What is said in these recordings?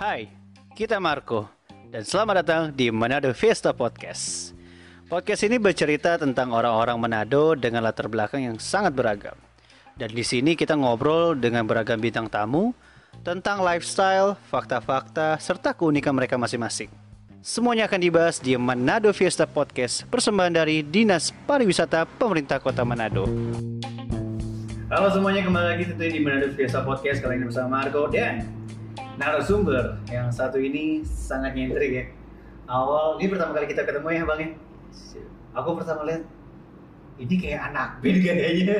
Hai, kita Marco dan selamat datang di Manado Fiesta Podcast. Podcast ini bercerita tentang orang-orang Manado dengan latar belakang yang sangat beragam. Dan di sini kita ngobrol dengan beragam bintang tamu tentang lifestyle, fakta-fakta, serta keunikan mereka masing-masing. Semuanya akan dibahas di Manado Fiesta Podcast, persembahan dari Dinas Pariwisata Pemerintah Kota Manado. Halo semuanya, kembali lagi tentunya di Manado Fiesta Podcast kali ini bersama Marco dan narasumber yang satu ini sangat nyentrik ya. Awal ini pertama kali kita ketemu ya bang ya. Aku pertama lihat ini kayak anak band kayaknya.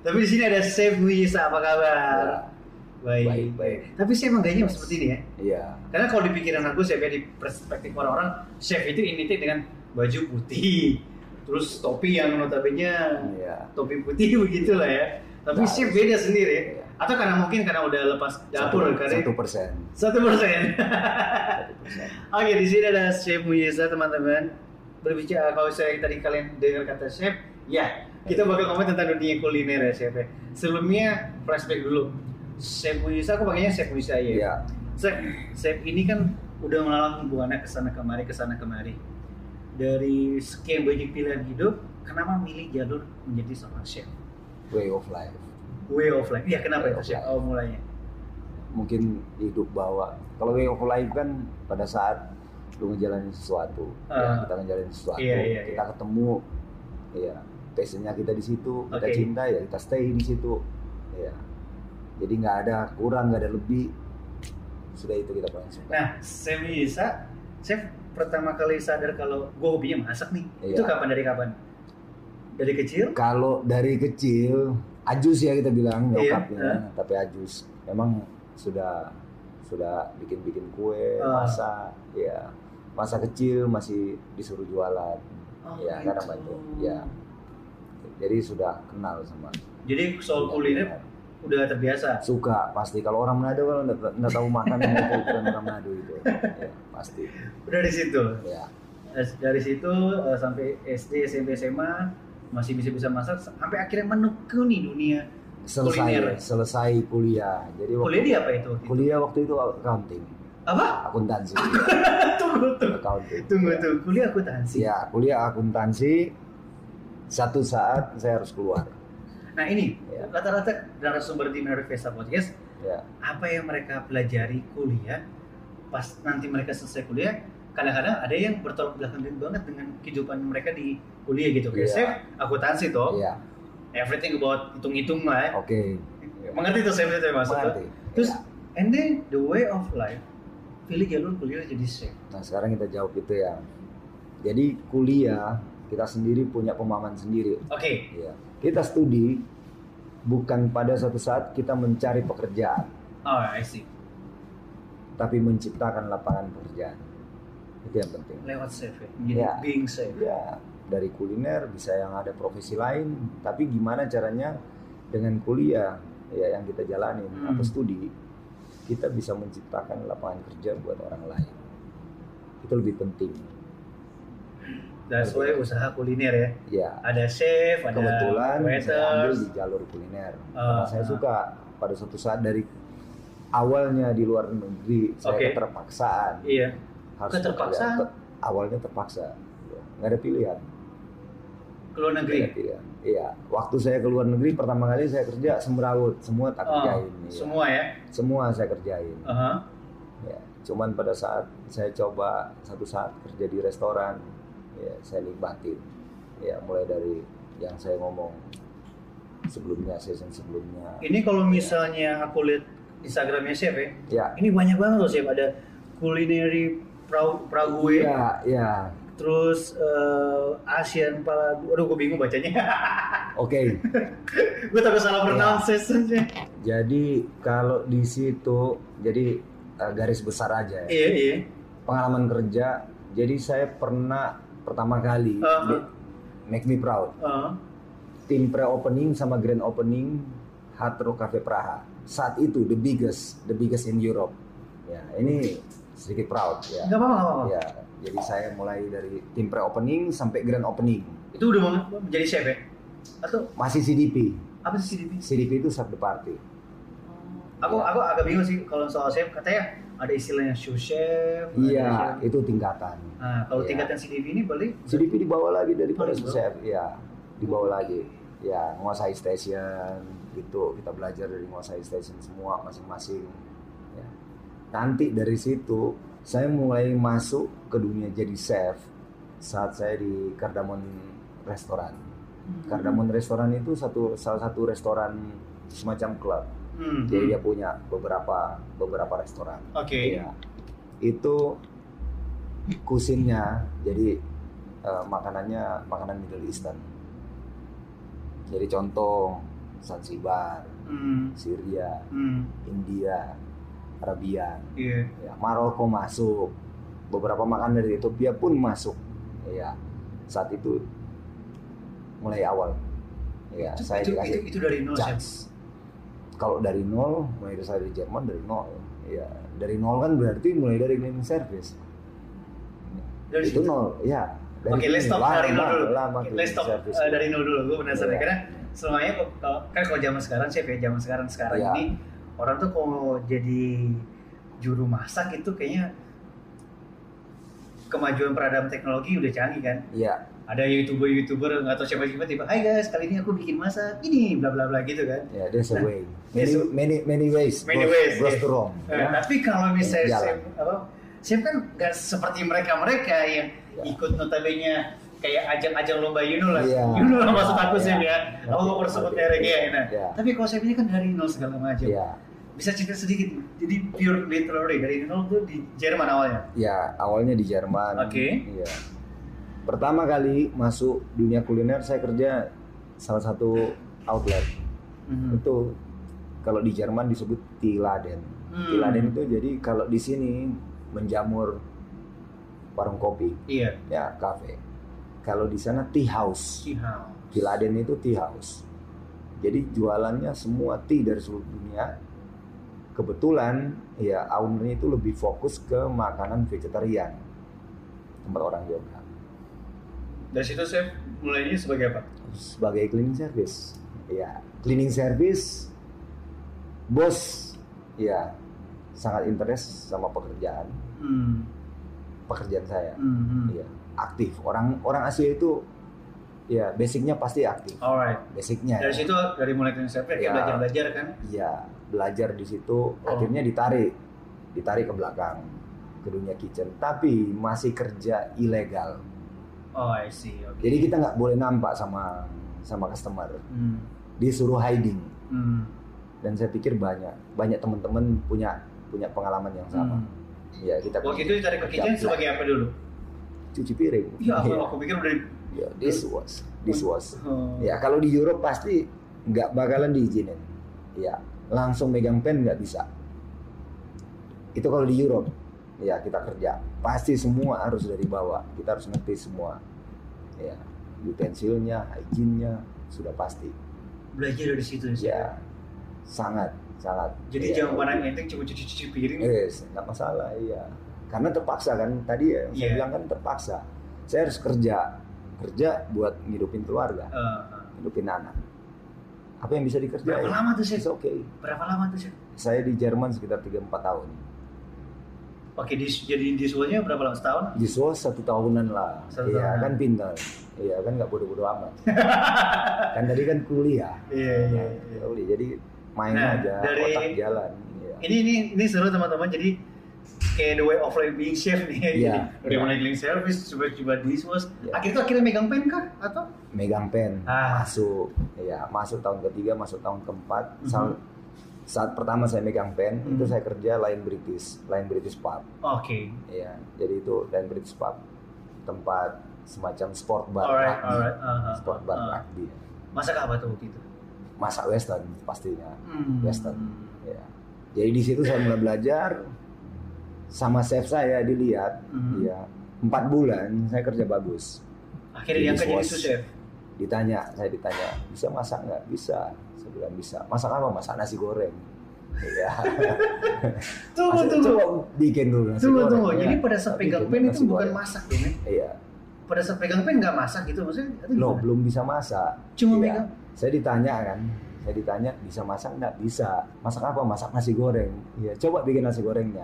Tapi di sini ada Chef Wisa, apa kabar? Ya, Baik. baik, baik. Tapi saya emang gayanya seperti ini ya. Iya. Karena kalau di pikiran aku chef ya di perspektif orang-orang, chef itu identik dengan baju putih, terus topi yang notabene Iya. topi putih begitu lah ya. Tapi Nah, chef beda sendiri. ya. Atau karena mungkin karena udah lepas dapur Satu- karena Satu persen. satu persen. Oke di sini ada chef Muyesa teman-teman. Berbicara kalau saya tadi kalian dengar kata chef, ya kita bakal ngomong tentang dunia kuliner ya chef. ya. Sebelumnya flashback dulu. Chef Muyesa aku pakainya chef Muyesa ya. Iya. Chef, chef ini kan udah melalang buana ke sana kemari ke sana kemari. Dari sekian banyak pilihan hidup, kenapa milih jalur menjadi seorang chef? Way of life. Way of life. Iya kenapa Way itu of chef? life. Oh mulainya. Mungkin hidup bawa. Kalau way of life kan pada saat lu ngejalanin sesuatu, Ah. ya, kita ngejalanin sesuatu, Iya, iya, kita ketemu, ya passionnya kita di situ, kita cinta ya kita stay di situ, ya. Jadi nggak ada kurang, nggak ada lebih, sudah itu kita paling suka. Nah, Chef Muyesa, chef pertama kali sadar kalau gue hobinya masak nih. Iya. Itu kapan dari kapan? Dari kecil? Kalau dari kecil, ajus ya kita bilang Iya, nyokapnya, tapi ajus. Memang sudah sudah bikin-bikin kue, Ah. masak, ya. Masa kecil masih disuruh jualan, Oh, ya gitu. kadang bantu, ya. Jadi sudah kenal sama. Jadi soal Iya, kuliner iya. udah terbiasa. Suka pasti kalau orang Manado kalau nggak tahu makan bukan orang Manado itu, ya pasti. Udah di situ. Ya, Dari situ eh, sampai SD, SMP, SMA masih bisa bisa masak sampai akhirnya menekuni dunia selesai Kuliner. selesai kuliah. Jadi waktu kuliah di apa itu? kuliah waktu itu accounting, Apa? akuntansi, tunggu tunggu. accounting. Tunggu Ya. tuh. Kuliah akuntansi. Ya, kuliah akuntansi. Satu saat saya harus keluar. Nah, ini Ya. rata-rata narasumber di Menarik Vesta Podcast Ya, apa yang mereka pelajari kuliah pas nanti mereka selesai kuliah kadang-kadang ada yang bertolak belakang banget dengan kehidupan mereka di kuliah gitu kayak Iya. chef akuntansi toh iya, everything about hitung-hitung lah ya. oke. mengerti tuh chef itu maksud? Mengerti. terus Ya. and then the way of life pilih jalur kuliah jadi chef Nah, sekarang kita jawab itu ya. Jadi kuliah kita sendiri punya pemahaman sendiri. oke Ya. Kita studi bukan pada suatu saat kita mencari pekerjaan, oh I see tapi menciptakan lapangan pekerjaan. Itu yang penting. lewat chef ya Ya. being chef Ya, dari kuliner bisa yang ada profesi lain, tapi gimana caranya dengan kuliah ya yang kita jalanin Hmm. atau studi kita bisa menciptakan lapangan kerja buat orang lain. Itu lebih penting. that's why usaha kuliner ya Ya, ada chef ada kebetulan saya ambil di jalur kuliner. Ah, Karena saya ah. suka pada suatu saat dari awalnya di luar negeri saya Oke. keterpaksaan iya harus Keterpaksaan? bekerja. Ke- awalnya terpaksa, nggak ada pilihan. ke luar negeri Iya, iya. Iya, waktu saya ke luar negeri pertama kali saya kerja semrawut, semua tak Oh, kerjain. iya. semua ya Semua saya kerjain. Aha. Ya, cuman pada saat saya coba satu saat kerja di restoran, ya saya nikmatin. Ya, mulai dari yang saya ngomong sebelumnya, season sebelumnya. Ini kalau misalnya aku lihat Instagramnya Chef ya, Ya, ini banyak banget loh Chef. Ada culinary pra prague, iya, iya. terus eh, Asian pala, aduh gue bingung bacanya. Oke. gue takut salah pronunciation sih. Jadi kalau di situ, jadi eh, garis besar aja ya. Iya iya. Pengalaman kerja. Jadi saya pernah pertama kali Uh-huh. di- make me proud. Uh, tim pre-opening sama grand opening Hard Rock Cafe Praha. Saat itu the biggest, the biggest in Europe. Ya, ini sedikit proud ya. Gak apa-apa, gak apa-apa. Ya, jadi saya mulai dari tim pre-opening sampai grand opening. Itu udah mau menjadi chef ya? Atau Masih CDP. apa sih CDP? CDP itu sub the party. Aku Ya. aku agak bingung sih kalau soal chef katanya ada istilahnya sous chef. Iya, chef. itu tingkatan. Nah, kalau Iya. tingkatan CDP ini boleh CDP dibawa lagi daripada Oh, sous dibawa. chef, ya dibawa lagi. Ya, menguasai station gitu. Kita belajar dari menguasai station semua masing-masing. Ya. Nanti dari situ saya mulai masuk ke dunia jadi chef saat saya di Cardamom Restoran. Cardamom Restoran itu satu salah satu restoran semacam klub. Hmm, Jadi hmm. dia punya beberapa beberapa restoran. Oke. Iya. Itu kusinnya jadi eh, makanannya makanan Middle Eastern. Jadi contoh Zanzibar, Hmm, Syria, hmm, India, Arabian, iya. ya, Maroko masuk. Beberapa makanan dari Ethiopia pun masuk. Ya, saat itu mulai awal. Ya, Itu, saya itu, dikasih itu, itu dari nol. Kalau dari nol, mulai dari saya dari Jerman dari nol. Ya, dari nol kan berarti mulai dari cleaning service. Dari itu situ. nol, ya. Dari Oke, let's stop Lama, dari nol dulu. Lama cleaning let's stop service. uh, dari nol dulu. Gue penasaran Iya. karena semuanya kan kalau zaman sekarang chef ya zaman sekarang sekarang Iya. ini orang tuh kalau jadi juru masak itu kayaknya kemajuan peradaban teknologi udah canggih kan. Iya, Ada youtuber-youtuber nggak tahu siapa siapa tiba, Hai guys, kali ini aku bikin masak ini bla bla bla gitu kan. ya, there's a Nah, way. Many, a- many, many ways. Many goes- ways, goes to Rome. Eh, ya. Tapi kalau misalnya chef apa chef kan nggak seperti mereka-mereka yang Ya. ikut notabene kayak ajang-ajang lomba Yuno lah. Iya. Yuno lah maksud aku Iya. sih ya. Aku mau bersebut ngerti. merek ya. Nah, tapi kalau chef ini kan dari nol segala macam. Iya, Bisa cerita sedikit. Jadi pure literary dari nol tuh di Jerman awalnya. ya, awalnya di Jerman. Oke. Iya. Pertama kali masuk dunia kuliner saya kerja salah satu outlet. Mhm. Itu kalau di Jerman disebut Tiladen. Hmm. Tiladen itu jadi kalau di sini menjamur warung kopi, Iya. ya kafe. Kalau di sana tea house. Tea house. Tiladen itu tea house. Jadi jualannya semua tea dari seluruh dunia. Kebetulan ya ownernya itu lebih fokus ke makanan vegetarian. Tempat orang yoga. Dari situ chef mulainya sebagai apa? Sebagai cleaning service. Ya, cleaning service bos ya sangat interest sama pekerjaan Hmm. pekerjaan saya. Hmm. Iya, aktif. Orang orang Asia itu ya basicnya pasti aktif. Alright. Basicnya. Dari situ dari mulai cleaning service Ya. belajar-belajar kan. Iya, belajar di situ akhirnya ditarik ditarik ke belakang ke dunia kitchen tapi masih kerja ilegal Oh, I see. Oke. jadi kita nggak boleh nampak sama sama customer Hmm. disuruh hiding Hmm. dan saya pikir banyak banyak teman-teman punya punya pengalaman yang sama Hmm. ya kita Waktu itu ditarik ke kerja kitchen black. sebagai apa dulu? cuci piring Iya, aku, Iya. aku pikir udah Ya, this was this was Oh. ya kalau di Europe pasti nggak bakalan diizinin. Ya langsung megang pen nggak bisa. Itu kalau di Europe. Ya kita kerja. Pasti semua harus dari bawah. Kita harus ngerti semua. Ya utensilnya hygiene-nya sudah pasti. Belajar dari situ sih. ya sangat sangat. Jadi ya, jangan pandang enteng cuma cuci-cuci piring. Yes, nggak masalah iya. Karena terpaksa kan tadi ya yang saya Iya. bilang kan terpaksa. Saya harus kerja kerja buat ngidupin keluarga Eh, hidupin anak apa yang bisa dikerjain berapa lama tuh sih? It's okay Berapa lama tuh sih? saya di Jerman sekitar 3-4 tahun Oke, di, jadi di Suwanya berapa lama? Setahun? di SWOS satu tahunan lah Satu iya tahunan. kan pintar iya kan nggak bodoh-bodoh amat kan tadi kan kuliah Iya, iya, iya. Kuliah, jadi main Nah, aja dari- otak jalan iya. Ini ini ini seru teman-teman. Jadi kayak the way of life being chef nih. Iya. Jadi udah Iya. mulai cleaning service, coba-coba dishwash. Iya. Akhirnya tuh akhirnya megang pen kah? Atau? megang pen Ah. masuk ya masuk tahun ketiga masuk tahun keempat Mhm. Saat- saat pertama saya megang pen Mhm. itu saya kerja lain British lain British pub Oke. ya jadi itu lain British pub tempat semacam sport bar Alright, rugby. alright. Uh, uh, sport bar uh. rugby Masak apa tuh waktu itu? masak western pastinya Hmm. Western. ya jadi di situ saya mulai belajar sama chef saya dilihat Hmm. ya empat bulan saya kerja bagus Akhirnya diangkat jadi Dishwash. sous chef. ditanya saya ditanya bisa masak nggak bisa saya bilang bisa masak apa masak nasi goreng ya Tunggu, Masak- tunggu. coba bikin dulu nasi Tunggu, goreng tunggu. ya. Jadi pada saat Tapi pegang pen itu bukan goreng. masak dong ya? iya Pada saat pegang pen nggak masak gitu maksudnya? Gimana? belum bisa masak Cuma Iya. megang. saya ditanya kan Saya ditanya bisa masak nggak? Bisa. Masak apa? Masak nasi goreng. Ya coba bikin nasi gorengnya.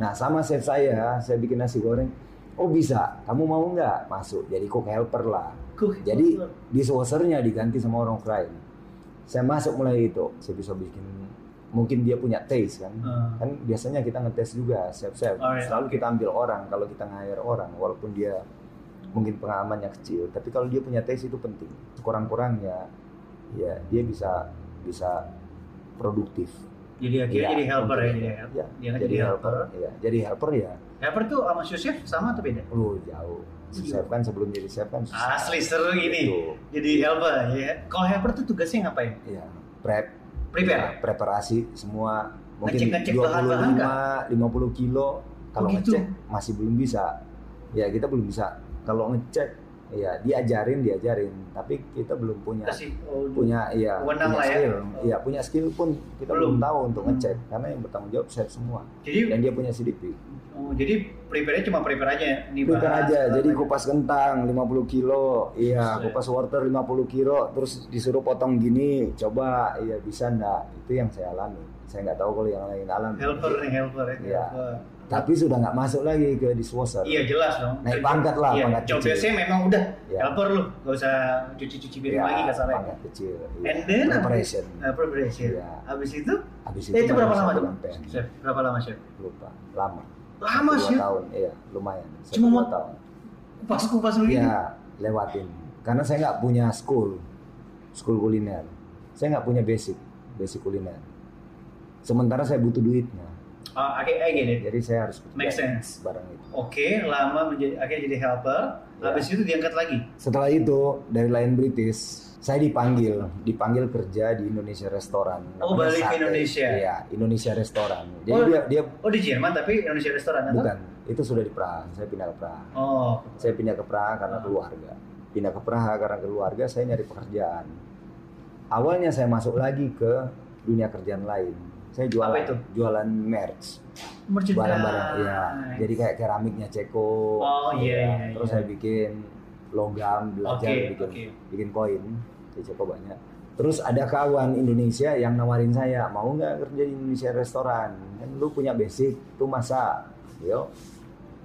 Nah sama chef saya, saya bikin nasi goreng. Oh bisa, kamu mau nggak masuk? Jadi cook helper lah. Cook Jadi dishwashernya diganti sama orang Ukraina. Saya masuk mulai itu, saya bisa bikin mungkin dia punya taste kan. Ah. Kan biasanya kita ngetes juga chef-chef. Oh, iya. Selalu kita ambil orang kalau kita nge-hire orang walaupun dia mungkin pengalamannya kecil, tapi kalau dia punya taste itu penting. Kurang-kurangnya ya dia bisa bisa produktif. Jadi akhirnya Iya, jadi helper ya, untuk- jadi helper. Ya, Dia jadi, jadi helper. helper. Ya, jadi helper ya. Helper tuh sama sous chef sama atau beda? Lu jauh. Si Iya. chef kan sebelum jadi chef kan susah. Asli seru gini. Gitu. Jadi helper ya. Kalau helper tuh tugasnya ngapain? Ya, prep Prepare. Ya, preparasi semua mungkin Ngecek-ngecek 25 bahan-bahan 50 kilo kalau Oh, gitu? ngecek masih belum bisa ya kita belum bisa kalau ngecek ya diajarin diajarin tapi kita belum punya Kasih oh, punya ya Wewenang punya lah ya. skill Oh. ya punya skill pun kita Belum. belum, tahu untuk Hmm. ngecek karena yang bertanggung jawab chef semua Jadi dan dia punya CDP oh, jadi prepare cuma prepare aja nih Prepare aja, jadi kupas kentang 50 kilo, iya kupas wortel 50 kilo, terus disuruh potong gini, coba, iya bisa ndak? Itu yang saya alami. Saya nggak tahu kalau yang lain alami. helper nih helper ya. Iya. helper. Tapi sudah nggak masuk lagi ke dishwasher. Iya jelas dong. Naik pangkat lah, Iya, pangkat kecil. desk-nya memang udah Iya. helper lu, gak usah cuci-cuci piring Iya, lagi kasarnya. pangkat kecil. iya. And then preparation. Uh, preparation. Iya. Habis itu, Habis eh, itu baru berapa lama tuh? Chef, berapa lama chef? Lupa, lama. Lama sih. tahun, iya, lumayan. Satu, Cuma mau- tahun. Kupas-kupas begini. Iya, lewatin. Karena saya nggak punya school, school kuliner. Saya nggak punya basic, basic kuliner. Sementara saya butuh duitnya, Oh, oke, I get it. jadi saya harus Make sense. barang itu. Oke, lama menjadi akhirnya jadi helper. Ya. Habis itu diangkat lagi. Setelah itu dari Lion British, saya dipanggil, dipanggil kerja di Indonesia Restoran. Oh, Namanya balik ke Sate. Indonesia. Iya, Indonesia Restoran. Jadi Oh. dia dia Oh di Jerman tapi Indonesia restoran atau? bukan, itu sudah di Praha. Saya pindah ke Praha. Oh, Saya pindah ke Praha karena Ah. keluarga. Pindah ke Praha karena keluarga, saya nyari pekerjaan. Awalnya saya masuk lagi ke dunia kerjaan lain. Saya jualan, Apa itu? jualan merch, barang-barang. Ya, jadi kayak keramiknya Ceko. Oh, iya, ya. iya, Terus iya. saya bikin logam, belajar Oke, bikin oke. bikin koin di Ceko banyak. Terus ada kawan Indonesia yang nawarin saya, mau nggak kerja di Indonesia restoran? Kan lu punya basic, tuh masak. Yo,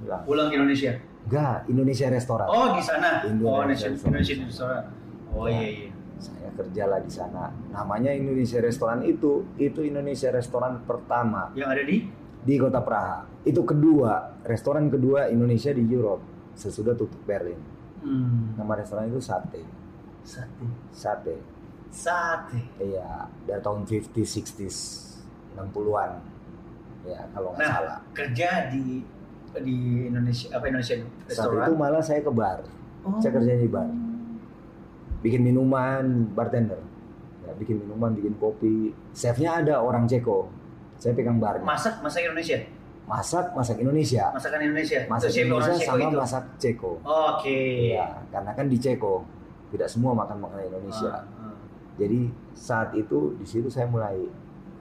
bilang, pulang ke Indonesia. enggak, Indonesia restoran. Oh di sana. Oh Indonesia Indonesia restoran. Indonesia restoran. Oh Ya. iya iya. Saya kerjalah di sana. Namanya Indonesia restoran itu, itu Indonesia restoran pertama Yang ada di di kota Praha. Itu kedua, restoran kedua Indonesia di Europe sesudah tutup Berlin. hmm, Nama restoran itu Sate. sate. Sate. Sate. Iya, dari tahun 50, 60s, 60-an. Ya, kalau nggak Nah, salah. kerja di di Indonesia apa Indonesia Saat restoran? itu malah saya ke bar. Oh. Saya kerja di bar. Bikin minuman, bartender. Ya, bikin minuman, bikin kopi. Chefnya ada orang Ceko. Saya pegang barnya. Masak masak Indonesia. Masak, masak Indonesia. Masakan Indonesia. Masak orang Indonesia Ceko sama itu. masak Ceko. Oke. Iya, karena kan di Ceko tidak semua makan makanan Indonesia. Ah, ah. Jadi saat itu di situ saya mulai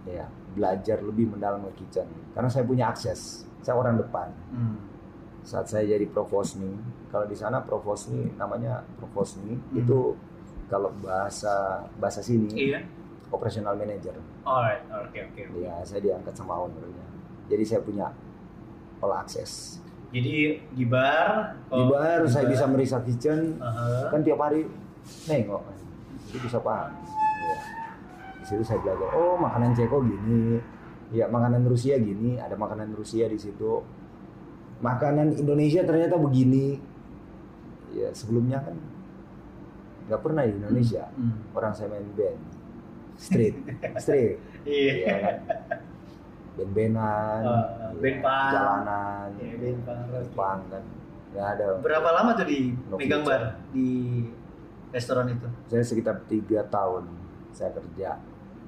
ya belajar lebih mendalam ke kitchen karena saya punya akses. Saya orang depan. Hmm. Saat saya jadi provosni, kalau di sana provosni namanya provosni Hmm. itu kalau bahasa bahasa sini Iya. operational manager. Alright, oke oke. oke. Ya, saya diangkat sama ownernya. Jadi saya punya all access. Jadi di bar. Di oh, bar saya bisa meriksa kitchen, Aha. kan tiap hari nengok jadi bisa paham ya. di situ saya belajar oh makanan Ceko gini ya makanan Rusia gini ada makanan Rusia di situ makanan Indonesia ternyata begini ya sebelumnya kan nggak pernah di Indonesia Hmm. orang saya main band street street Iya. ya kan band-bandan ya, band punk. jalanan Iya, band punk. punk kan nggak ada Berapa lama tuh di No megang bar di restoran itu? saya sekitar tiga tahun saya kerja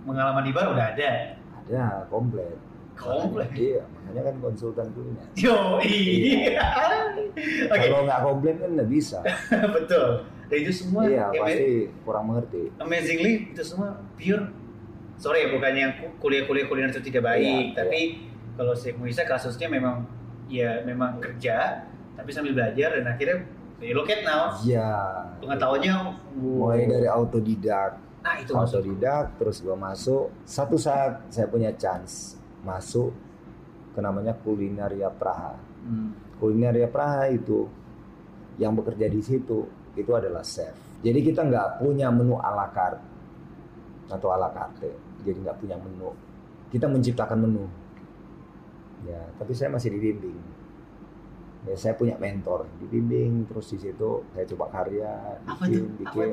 Pengalaman di bar udah ada. ada komplit Komplit. iya makanya kan konsultan kuliner Yo, iya. Oke, kalau nggak komplit kan nggak bisa betul. Dan itu semua. Iya pasti kurang mengerti. Amazingly itu semua pure. Sorry ya bukannya ku- kuliah-kuliah kuliner itu tidak baik, Iya, tapi kalau saya Muisa kasusnya memang ya memang kerja tapi sambil belajar dan akhirnya you look at now. Iya. Pengetahuannya mulai dari autodidak. Nah itu autodidak terus gue masuk. Satu saat saya punya chance masuk ke namanya kulinaria Praha. Hmm. kulinaria Praha itu yang bekerja di situ itu adalah chef jadi kita nggak punya menu ala carte atau ala carte. Jadi nggak punya menu. Kita menciptakan menu. Ya tapi saya masih dibimbing. Ya saya punya mentor. Dibimbing terus di situ saya coba karya Apa bikin? Apa bikin.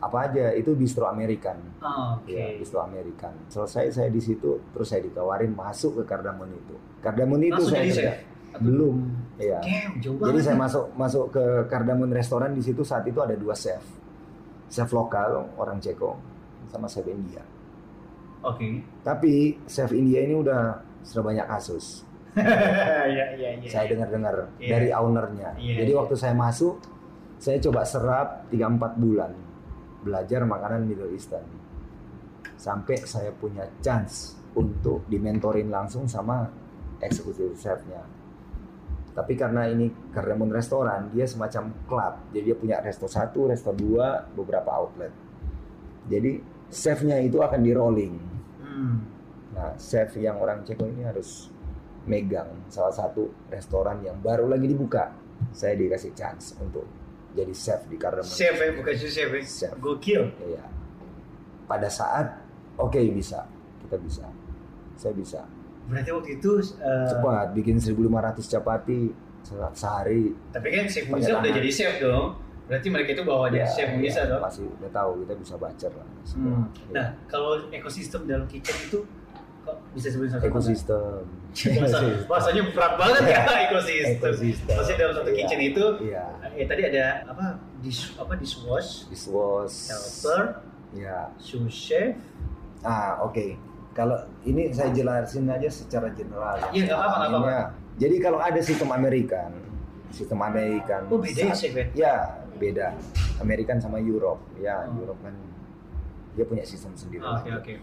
apa aja itu distro American. Oh, Oke. ya distro American. Selesai saya di situ terus saya ditawarin masuk ke Cardamom itu. Cardamom itu Langsung saya kerja. chef? Belum ya Damn, jauh jadi banget. saya masuk masuk ke Cardamom restoran di situ saat itu ada dua chef chef lokal orang Ceko sama chef India Oke. tapi chef India ini udah sudah banyak kasus Iya iya iya. saya dengar-dengar Iya. dari ownernya. Iya, Jadi iya. waktu saya masuk, saya coba serap 3-4 bulan belajar makanan Middle Eastern. Sampai saya punya chance untuk dimentorin langsung sama eksekutif chefnya. Tapi karena ini Cardamom restoran, dia semacam club. Jadi dia punya resto satu, resto dua, beberapa outlet. Jadi chefnya itu akan di rolling. Hmm. Nah, chef yang orang Ceko ini harus megang salah satu restoran yang baru lagi dibuka. Saya dikasih chance untuk jadi chef di Cardamom. Chef ya, bukan chef ya. Chef. Gokil. Iya. Pada saat oke bisa, kita bisa. Saya bisa. Berarti waktu itu eh, Cepat bikin 1500 chapati se- sehari. tapi kan chef Muisa udah jadi chef dong. Berarti mereka itu bawa jadi Ya, chef ya, Muisa dong. Masih udah tahu kita bisa baca lah. semua. Hmm. Iya. Nah, kalau ekosistem dalam kitchen itu kok bisa sebutin satu ekosistem. Bahasa, bahasanya berat banget ya ekosistem. Ekosistem. Maksudnya dalam satu Iya. kitchen itu Iya. eh tadi ada apa dish apa dishwash, Dishwash. helper, Ya. sous chef. Ah, oke. Kalau ini saya jelasin aja secara general. Iya, apa-apa. Ininya. Jadi kalau ada sistem Amerikan, sistem Amerikan. Oh, beda saat- ya? Ya, beda. Amerikan sama Europe. Ya, Oh. Europe kan dia punya sistem sendiri. Ah, Oke oke.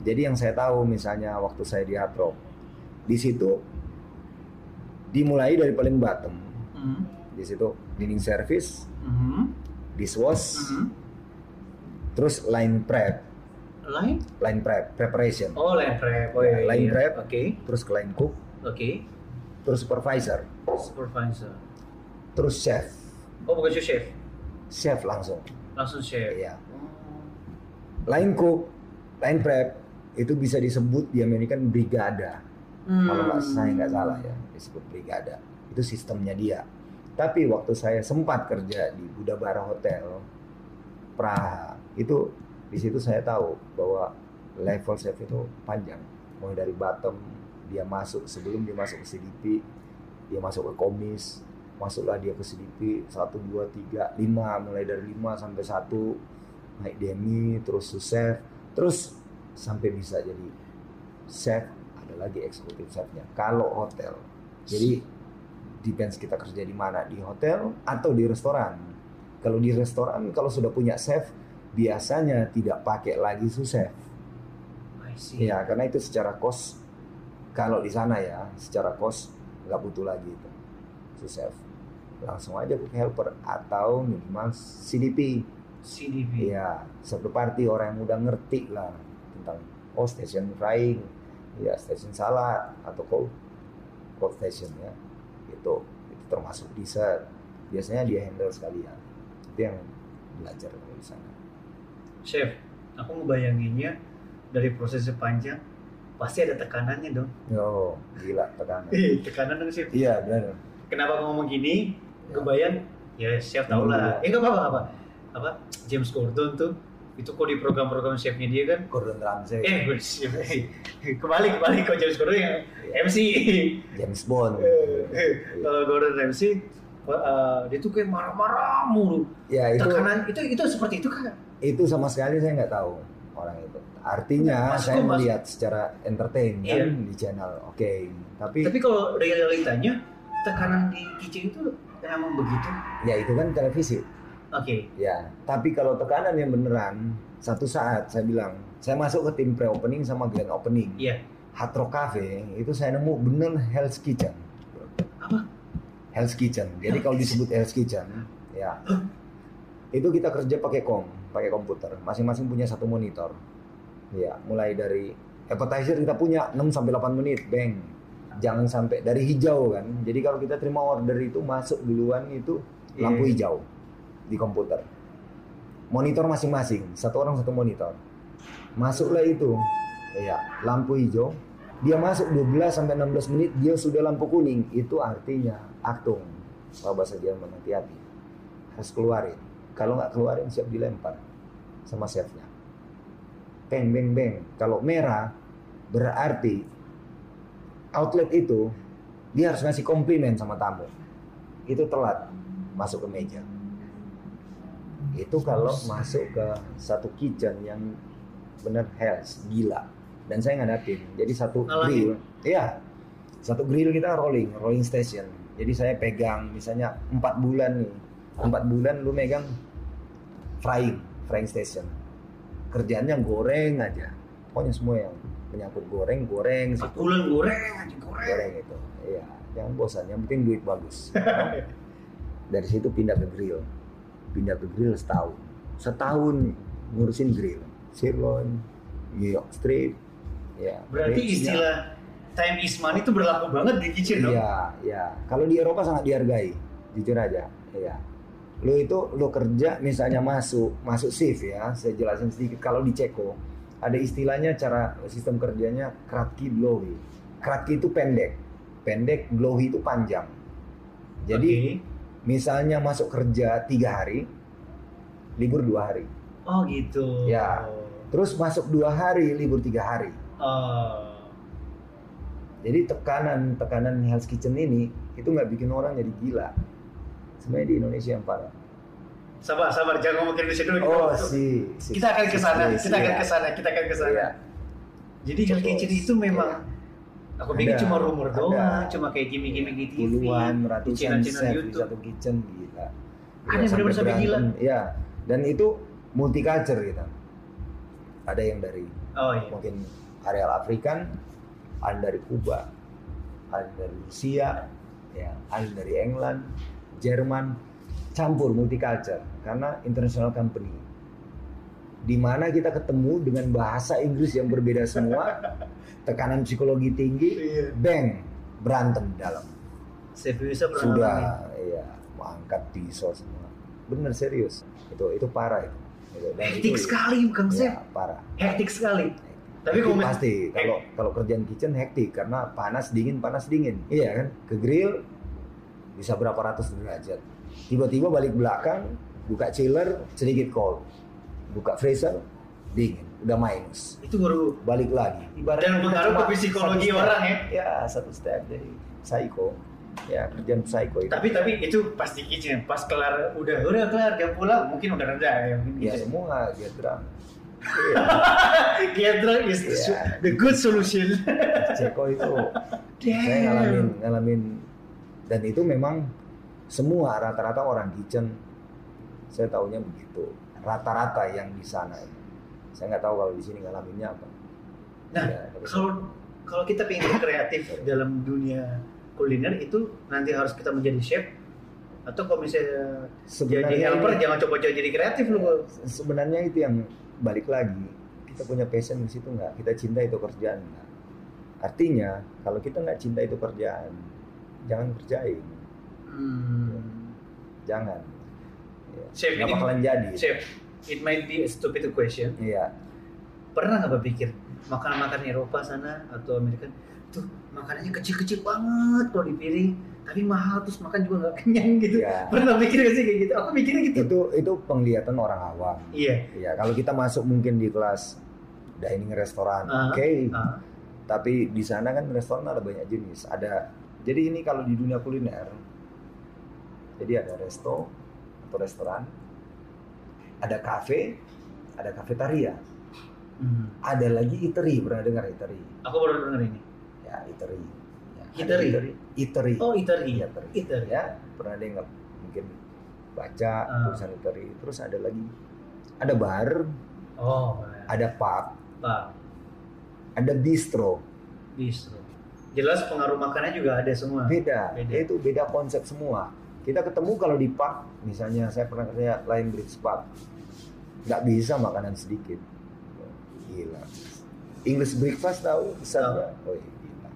Jadi yang saya tahu misalnya waktu saya di Hard Rock, di situ dimulai dari paling bottom. Mhm. Di situ cleaning service, Mhm. dishwash, Mhm. terus line prep, Line? line prep, preparation, Oh, line prep. Oh, Ya, iya, line iya. prep. Oke. terus ke line cook, Oke. terus supervisor, Supervisor. terus chef, Oh, bukan chef. chef langsung. Langsung chef. Iya. Line cook, line prep itu bisa disebut di Amerika brigada. Hmm. Kalau nggak saya nggak salah ya disebut brigada. Itu sistemnya dia. Tapi waktu saya sempat kerja di Budabara Hotel Praha itu di situ saya tahu bahwa level chef itu panjang. Mulai dari bottom dia masuk sebelum dia masuk ke CDP dia masuk ke komis masuklah dia ke CDP 1, 2, 3, 5 mulai dari 5 sampai 1 naik demi terus chef terus sampai bisa jadi chef ada lagi eksekutif chefnya kalau hotel jadi depends kita kerja di mana di hotel atau di restoran. Kalau di restoran kalau sudah punya chef biasanya tidak pakai lagi see. ya karena itu secara cost kalau di sana ya secara cost nggak butuh lagi itu sous chef langsung aja cook helper atau minimal CDP CDP. Iya, satu party orang yang udah ngerti lah tentang oh station frying, ya station salad atau cold cold station ya, itu itu termasuk dessert. Biasanya dia handle sekalian. Itu yang belajar dari sana. Chef, aku ngebayanginnya dari prosesnya panjang pasti ada tekanannya dong. Oh, gila tekanan. Eh, tekanan dong chef. Iya benar. Kenapa ngomong gini? Ya. Kebayang? Ya chef tau lah. Iya. Eh nggak apa-apa apa. Apa? James Gordon tuh itu kok di program-program chefnya dia kan? Gordon Ramsay, Eh, chef. kembali kembali ke James Gordon yang MC. James Bond. Eh, eh, Kalau Gordon Ramsay, eh, dia tuh kayak marah-marah mulu. Ya itu Tekanan itu itu seperti itu kan? Itu sama sekali saya nggak tahu orang itu. Artinya Masuk, saya melihat secara entertain Iya. kan di channel. Oke, tapi Tapi kalau realitanya tekanan di kitchen itu emang begitu. ya itu kan televisi. Oke. Ya, tapi kalau tekanan yang beneran, satu saat saya bilang, saya masuk ke tim pre-opening sama grand opening. Iya. Hard Rock Cafe, itu saya nemu bener Hell's Kitchen. Apa? Hell's Kitchen. Jadi kalau disebut Hell's Kitchen, ya, itu kita kerja pakai kom. pakai komputer. Masing-masing punya satu monitor. Ya, mulai dari appetizer kita punya 6 sampai 8 menit, bang. Jangan sampai dari hijau kan. Jadi kalau kita terima order itu masuk duluan itu lampu Iya. hijau di komputer. Monitor masing-masing, satu orang satu monitor. Masuklah itu. Iya, lampu hijau. Dia masuk 12 sampai 16 menit, dia sudah lampu kuning. Itu artinya aktung. Kalau bahasa Jerman hati-hati. Harus keluarin. Kalau nggak keluarin siap dilempar sama chefnya. Beng beng beng. Kalau merah berarti outlet itu dia harus ngasih komplimen sama tamu. Itu telat masuk ke meja. Itu kalau masuk ke satu kitchen yang bener health, gila. Dan saya ngadapin. Jadi satu grill, iya. Satu grill kita rolling, rolling station. Jadi saya pegang misalnya empat bulan nih, empat bulan lu megang frying, frying station. Kerjaannya goreng aja. Pokoknya semua yang menyangkut goreng, goreng, bulan goreng aja goreng. goreng itu. Iya, jangan bosan. Yang penting duit bagus. Dari situ pindah ke grill. Pindah ke grill setahun. Setahun ngurusin grill. Sirloin, New York strip. Ya, Berarti istilah time is money itu berlaku banget di kitchen dong. Iya, iya. Kalau di Eropa sangat dihargai, jujur aja. Iya. Lu itu lu kerja misalnya masuk, masuk shift ya. Saya jelasin sedikit. Kalau di Ceko ada istilahnya cara sistem kerjanya kratki blowy. Kratki itu pendek, pendek blowy itu panjang. Jadi misalnya masuk kerja tiga hari, libur dua hari. Oh gitu. Ya. Terus masuk dua hari, libur tiga hari. Oh. Jadi tekanan tekanan Hell's Kitchen ini itu nggak bikin orang jadi gila. Sebenarnya di Indonesia yang parah. Sabar, sabar, jangan ngomong Indonesia dulu. Oh Kita- si, si Kita akan ke sana, si- kita akan iya. ke sana, kita akan ke sana. Iya. Jadi Hell Kitchen itu memang aku pikir cuma rumor ada. doang, cuma kayak gimmick-gimmick di TV, puluhan di ratusan di YouTube. satu kitchen gila. Ada yang benar-benar sampai gila. Iya. Dan itu multicultural gitu. Ada yang dari Oh iya. mungkin areal Afrikan, ada dari Kuba, ada dari Rusia, ya, ada dari England, Jerman, campur multicultural karena international company. Di mana kita ketemu dengan bahasa Inggris yang berbeda semua, tekanan psikologi tinggi, Iya. bang berantem dalam. Bisa Sudah, iya, mengangkat pisau semua. Bener serius, itu itu parah itu. Hektik itu- sekali bukan Chef. Ya, parah. Hektik sekali. Tapi kalau pasti kalau kalau kerjaan kitchen hektik karena panas dingin panas dingin iya kan ke grill bisa berapa ratus derajat. Tiba-tiba balik belakang buka chiller sedikit cold. Buka freezer dingin. Udah minus. Itu baru balik lagi. ibaratnya Dan pengaruh ke psikologi orang ya. ya satu step dari psycho. Ya kerjaan psycho itu. Tapi tapi itu pasti kitchen pas kelar udah udah kelar jam pulang mungkin udah reda ya mungkin ya gitu. semua dia terang Iya, Gather is the, Iya. the good solution. Ceko itu. Saya ngalamin ngalamin dan itu memang semua rata-rata orang kitchen saya tahunya begitu. Rata-rata yang di sana saya nggak tahu kalau di sini ngalaminnya apa. Nah, Ya, kalau kalau kita pengen kreatif dalam dunia kuliner itu nanti harus kita menjadi chef? Atau kalau misalnya jadi sebenarnya helper jangan coba-coba jadi kreatif lu. Bro. sebenarnya itu yang balik lagi. Kita punya passion di situ nggak? Kita cinta itu kerjaan nggak? Artinya kalau kita nggak cinta itu kerjaan jangan kerjain Hmm. jangan ya. Chef, nggak ini- bakalan jadi Chef, it might be a stupid question. iya Pernah nggak berpikir makanan-makanan Eropa sana atau Amerika tuh makanannya kecil-kecil banget kalau di piring, tapi mahal terus makan juga nggak kenyang gitu. Iya. Pernah mikir gak sih kayak gitu? Aku mikirnya gitu. itu itu penglihatan orang awam Iya. ya kalau kita masuk mungkin di kelas dining restoran Ah, oke ah. tapi di sana kan restoran ada banyak jenis ada jadi ini kalau di dunia kuliner jadi ada resto atau restoran ada kafe ada kafetaria Hmm. ada lagi eatery pernah dengar eatery Aku baru denger ini. ya eatery ya, Eatery? eatery eatery Oh, eatery. Iya, eatery. Eatery. ya pernah dengar mungkin baca Ah. tulisan eatery terus ada lagi ada bar Oh, ada pub Pak. ada bistro Bistro. Jelas pengaruh makannya juga ada semua. beda. Beda. itu beda konsep semua. Kita ketemu kalau di pub misalnya saya pernah kerja lain bridge pub. Nggak bisa makanan sedikit. Gila. English breakfast tahu besarnya oh iya, gila.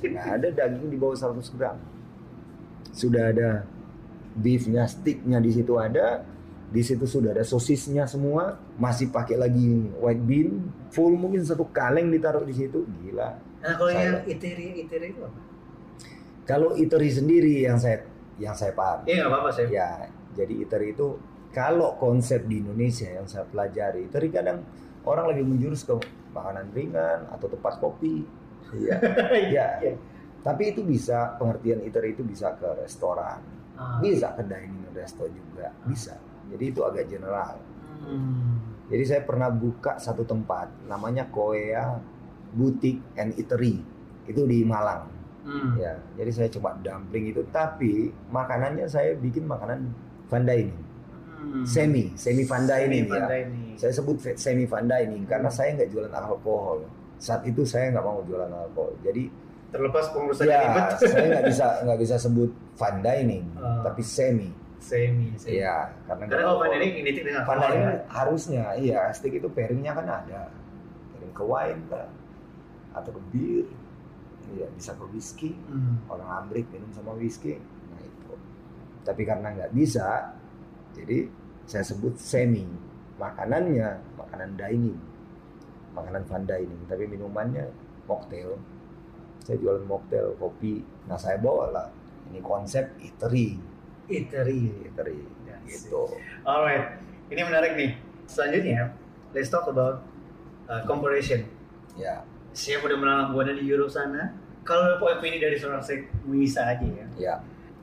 Nggak ada daging di bawah 100 gram. Sudah ada beefnya sticknya di situ ada. Di situ sudah ada sosisnya semua. Masih pakai lagi white bean full mungkin satu kaleng ditaruh di situ. Gila Nah kalau Saya- yang iteri iteri itu apa? kalau iteri sendiri yang saya yang saya paham Iya apa-apa saya. Ya, jadi ITER itu kalau konsep di Indonesia yang saya pelajari, ITER kadang orang lagi menjurus ke makanan ringan atau tempat kopi. Iya. Iya. Iya. Tapi itu bisa pengertian ITER itu bisa ke restoran, Ah. bisa ke dining resto juga, bisa. Jadi itu agak general. Hmm. Jadi saya pernah buka satu tempat namanya Korea Boutique and Eatery. Itu di Malang. Hmm. Ya, jadi saya coba dumpling itu, tapi makanannya saya bikin makanan dining, Hmm. semi, semi Semi ya. fine dining. Saya sebut semi dining karena Hmm. saya nggak jualan alkohol. Saat itu saya nggak mau jualan alkohol. Jadi Terlepas pengurusan ya ribet. saya nggak bisa nggak bisa sebut fine dining, Ah. tapi semi. Semi. semi. Iya, karena Karena kalau alkohol. dining identik dengan alkohol, dining ya. harusnya iya steak itu pairingnya kan ada, pairing ke wine kah? Atau ke bir, iya bisa ke whisky. Hmm. orang Amrik minum sama whisky nah itu tapi karena nggak bisa jadi saya sebut semi makanannya makanan dining makanan fine dining tapi minumannya mocktail saya jualan mocktail kopi nah saya bawa lah ini konsep eatery Iteri. eatery Yes. gitu Alright, ini menarik nih. Selanjutnya, let's talk about uh, comparison. ya Siapa udah menalang buana di Euro sana? Kalau opini dari seorang Muisa aja ya. ya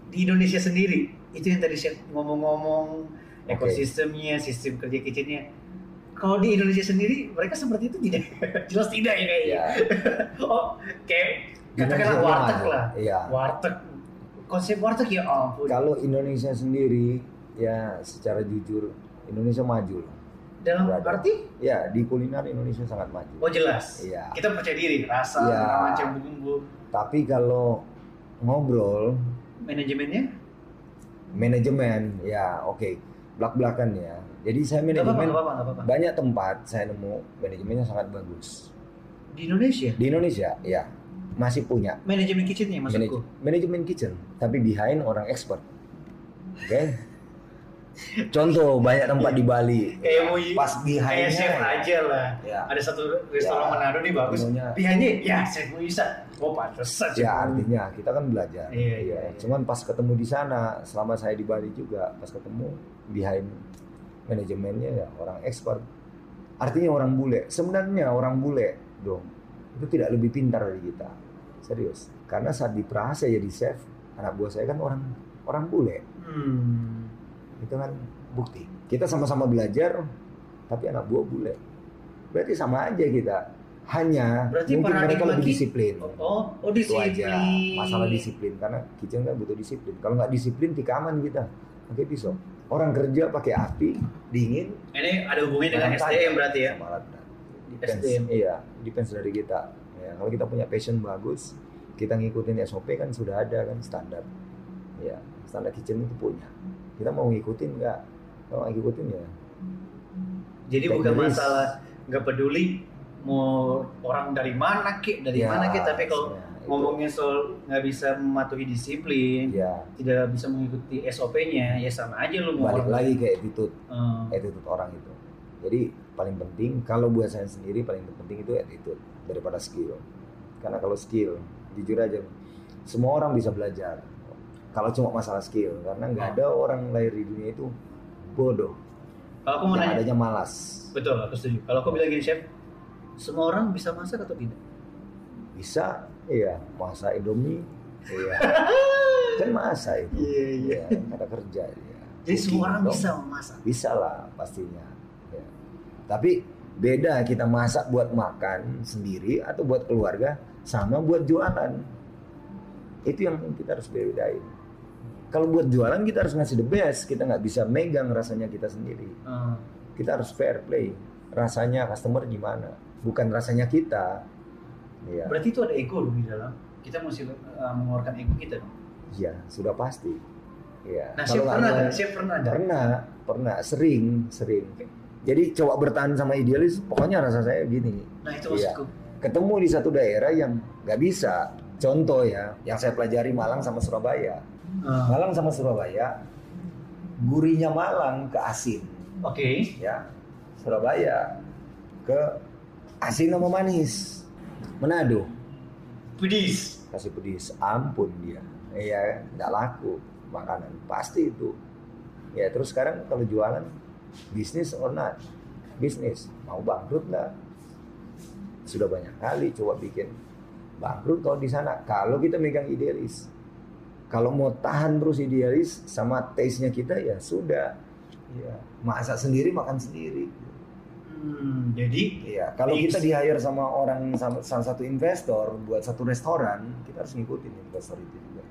Di Indonesia sendiri, itu yang tadi saya ngomong-ngomong ekosistemnya, sistem kerja kitchennya. Kalau di Indonesia sendiri, mereka seperti itu tidak? Jelas tidak ya kayaknya. ya Oh, kayak katakanlah warteg lah. Iya. Warteg. Konsep warteg ya ampun. kalau Indonesia sendiri ya secara jujur Indonesia maju loh. Dalam Berada. arti? ya di kuliner Indonesia sangat maju Oh jelas. Iya. Kita percaya diri, rasa, Iya. macam bumbu, Tapi kalau ngobrol manajemennya. manajemen ya oke belak-belakan ya. Jadi saya Gak manajemen gak apa-apa, gak apa-apa. banyak tempat saya nemu manajemennya sangat bagus. Di Indonesia, Di Indonesia ya masih punya manajemen kitchennya maksudku. manaj- manajemen kitchen tapi behind orang expert. Oke. Contoh banyak tempat di Bali. Kayak mau pas behind kayak chef aja lah. Ya. Ada satu restoran Ya. Manado nih bagus. Pihaknya ya chef bisa. Oh pantesan Ya artinya kita kan belajar. Iya, iya, iya. Cuman pas ketemu di sana, selama saya di Bali juga, pas ketemu behind manajemennya ya orang expert. Artinya orang bule. Sebenarnya orang bule dong itu tidak lebih pintar dari kita. Serius. Karena saat di Praha saya jadi chef, anak buah saya kan orang orang bule. Hmm. Itu kan bukti. Kita sama-sama belajar, tapi anak buah bule. Berarti sama aja kita. Hanya Berarti mungkin mereka lebih disiplin Oh, oh itu disiplin. aja masalah disiplin karena kitchen kan butuh disiplin kalau nggak disiplin tikaman kita pakai pisau orang kerja pakai api dingin Ini ada hubungannya dengan SDM berarti ya. sama alat berat. Depends, SDM. iya depends dari kita ya, kalau kita punya passion bagus kita ngikutin SOP kan sudah ada kan standar ya standar kitchen itu punya kita mau ngikutin nggak kalau nggak ngikutin ya Jadi Take bukan masalah nggak peduli mau orang dari mana kek, dari ya, mana kek, tapi kalau ya, itu. ngomongin soal nggak bisa mematuhi disiplin, ya tidak bisa mengikuti SOP-nya, ya sama aja lu mau balik orang- lagi ke attitude Hmm. attitude orang itu. Jadi paling penting kalau buat saya sendiri paling penting itu attitude daripada skill. Karena kalau skill, jujur aja, semua orang bisa belajar. Kalau cuma masalah skill, karena nggak ada orang lahir di dunia itu bodoh. Kalau aku mau nanya, adanya malas. betul, aku setuju. Kalau aku bilang gini chef, semua orang bisa masak atau tidak? Bisa, iya, masak Indomie, iya. kan masa itu. Iya, Iya, ada kerja. Iya. Jadi semua orang Dong. bisa memasak. bisa lah pastinya ya. tapi beda kita masak buat makan sendiri atau buat keluarga sama buat jualan itu yang kita harus bedain kalau buat jualan kita harus ngasih the best kita nggak bisa megang rasanya kita sendiri Hmm. kita harus fair play rasanya customer gimana bukan rasanya kita ya Berarti itu ada ego di dalam. Kita mesti uh, mengeluarkan ego kita dong. ya sudah pasti ya Nah, nggak pernah ada-? Chef pernah nggak? pernah pernah sering sering Jadi coba bertahan sama idealis, pokoknya rasa saya gini. Nah itu Iya. maksudku. Ketemu di satu daerah yang nggak bisa. Contoh ya, yang saya pelajari Malang sama Surabaya. Ah, Malang sama Surabaya, gurihnya Malang ke asin, Oke. ya. Surabaya ke asin sama manis. Manado Pedis. kasih pedis, ampun dia. Iya, nggak laku makanan, pasti itu. Ya terus sekarang kalau jualan bisnis or not, bisnis mau bangkrut nggak? Sudah banyak kali coba bikin bangkrut kalau di sana. Kalau kita megang idealis, kalau mau tahan terus idealis sama taste-nya kita ya sudah. Ya, masak sendiri makan sendiri. Hmm, jadi Iya, kalau kita di hire sama orang sama salah satu investor buat satu restoran, kita harus ngikutin investor itu juga.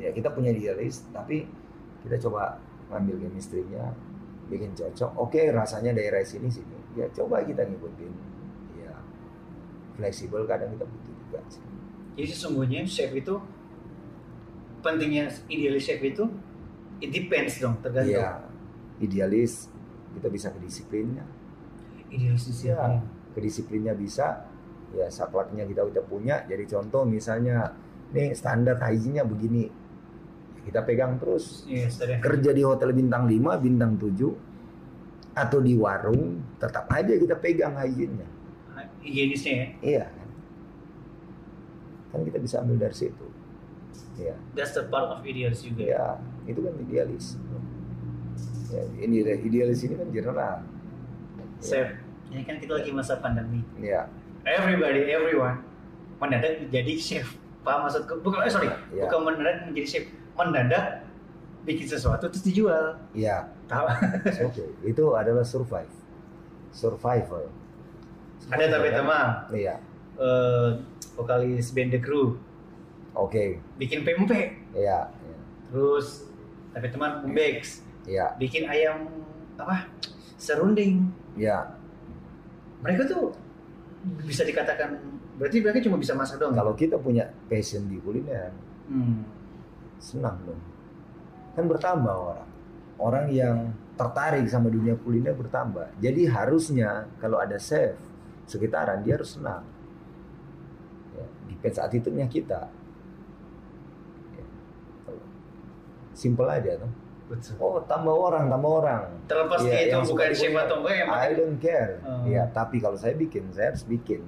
Ya, kita punya idealis, tapi kita coba ngambil chemistry-nya, bikin cocok. Oke, rasanya daerah sini sini. Ya, coba kita ngikutin. Ya, fleksibel kadang kita butuh juga sih. jadi sesungguhnya chef itu pentingnya idealis chef itu it depends dong tergantung. Iya, idealis kita bisa kedisiplinnya. Idealis di Ya, kedisiplinnya bisa. Ya, sakleknya kita udah punya. Jadi contoh misalnya, nih standar hygiene-nya begini. Ya, kita pegang terus. Iya, sudah. Kerja di hotel bintang 5, bintang 7, atau di warung, tetap aja kita pegang hygiene-nya. Higienisnya ya. Iya? Kan kita bisa ambil dari situ. Ya, That's the part of idealis juga. ya itu kan idealis. Ya, ini idealis ini kan general. Chef, ini kan kita lagi masa pandemi. Ya, Everybody, everyone mendadak menjadi chef. Paham maksudku? Bukan, eh, sorry, Ya. bukan mendadak menjadi chef. Mendadak bikin sesuatu terus dijual. ya Tahu? Oke, itu adalah survive. Survival. Ada tapi teman, Iya. eh, vokalis band The Crew Oke. bikin pempek, Iya. terus tapi teman Umbex Iya. bikin ayam apa serunding. Iya. Mereka tuh bisa dikatakan berarti mereka cuma bisa masak doang. Kalau kita punya passion di kuliner, Hmm. senang dong. Kan bertambah orang. Orang yang tertarik sama dunia kuliner bertambah. Jadi harusnya kalau ada chef sekitaran dia harus senang. Ya, depends attitude-nya kita. Ya. Simple aja tuh. Betul. Oh, tambah orang, tambah orang. Terlepas Iya, dia itu bukan kuliner. atau enggak yang I don't care. Oh. Ya, tapi kalau saya bikin, saya harus bikin.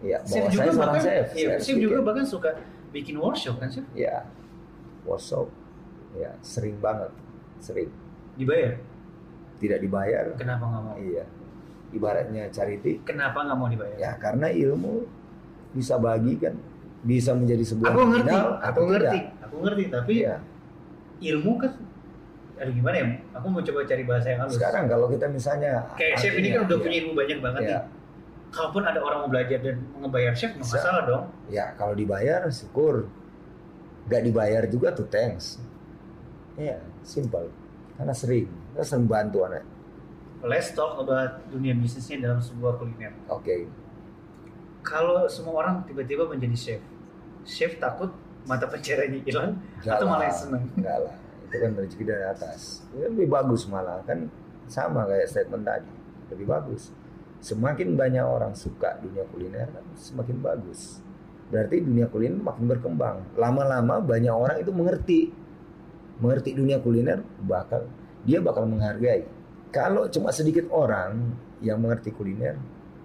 Ya, bahwa juga saya seorang bahkan chef. iya, saya chef juga bikin. bahkan suka bikin workshop kan chef Ya, workshop. Ya, sering banget, sering. dibayar Tidak dibayar. kenapa nggak mau Iya. Ibaratnya charity. kenapa nggak mau dibayar Ya, karena ilmu bisa bagi kan, bisa menjadi sebuah aku ngerti aku ngerti tidak. aku ngerti tapi Iya. Ilmu kan aduh gimana ya aku mau coba cari bahasa yang halus Sekarang kalau kita misalnya kayak chef ini kan udah iya. punya ilmu banyak banget Iya. nih kalaupun ada orang mau belajar dan ngebayar chef nggak masalah dong Ya, kalau dibayar syukur. Gak dibayar juga tuh thanks. Iya, simple. Karena sering, kita sering bantu anak. let's talk about dunia bisnisnya dalam sebuah kuliner Oke, kalau semua orang tiba-tiba menjadi chef chef takut mata pencariannya hilang atau lah. malah seneng enggak lah. Itu kan rezeki dari atas. Ya, lebih bagus malah kan sama kayak statement tadi. Lebih bagus. Semakin banyak orang suka dunia kuliner kan semakin bagus. Berarti dunia kuliner makin berkembang. Lama-lama banyak orang itu mengerti. Mengerti dunia kuliner bakal dia bakal menghargai. Kalau cuma sedikit orang yang mengerti kuliner,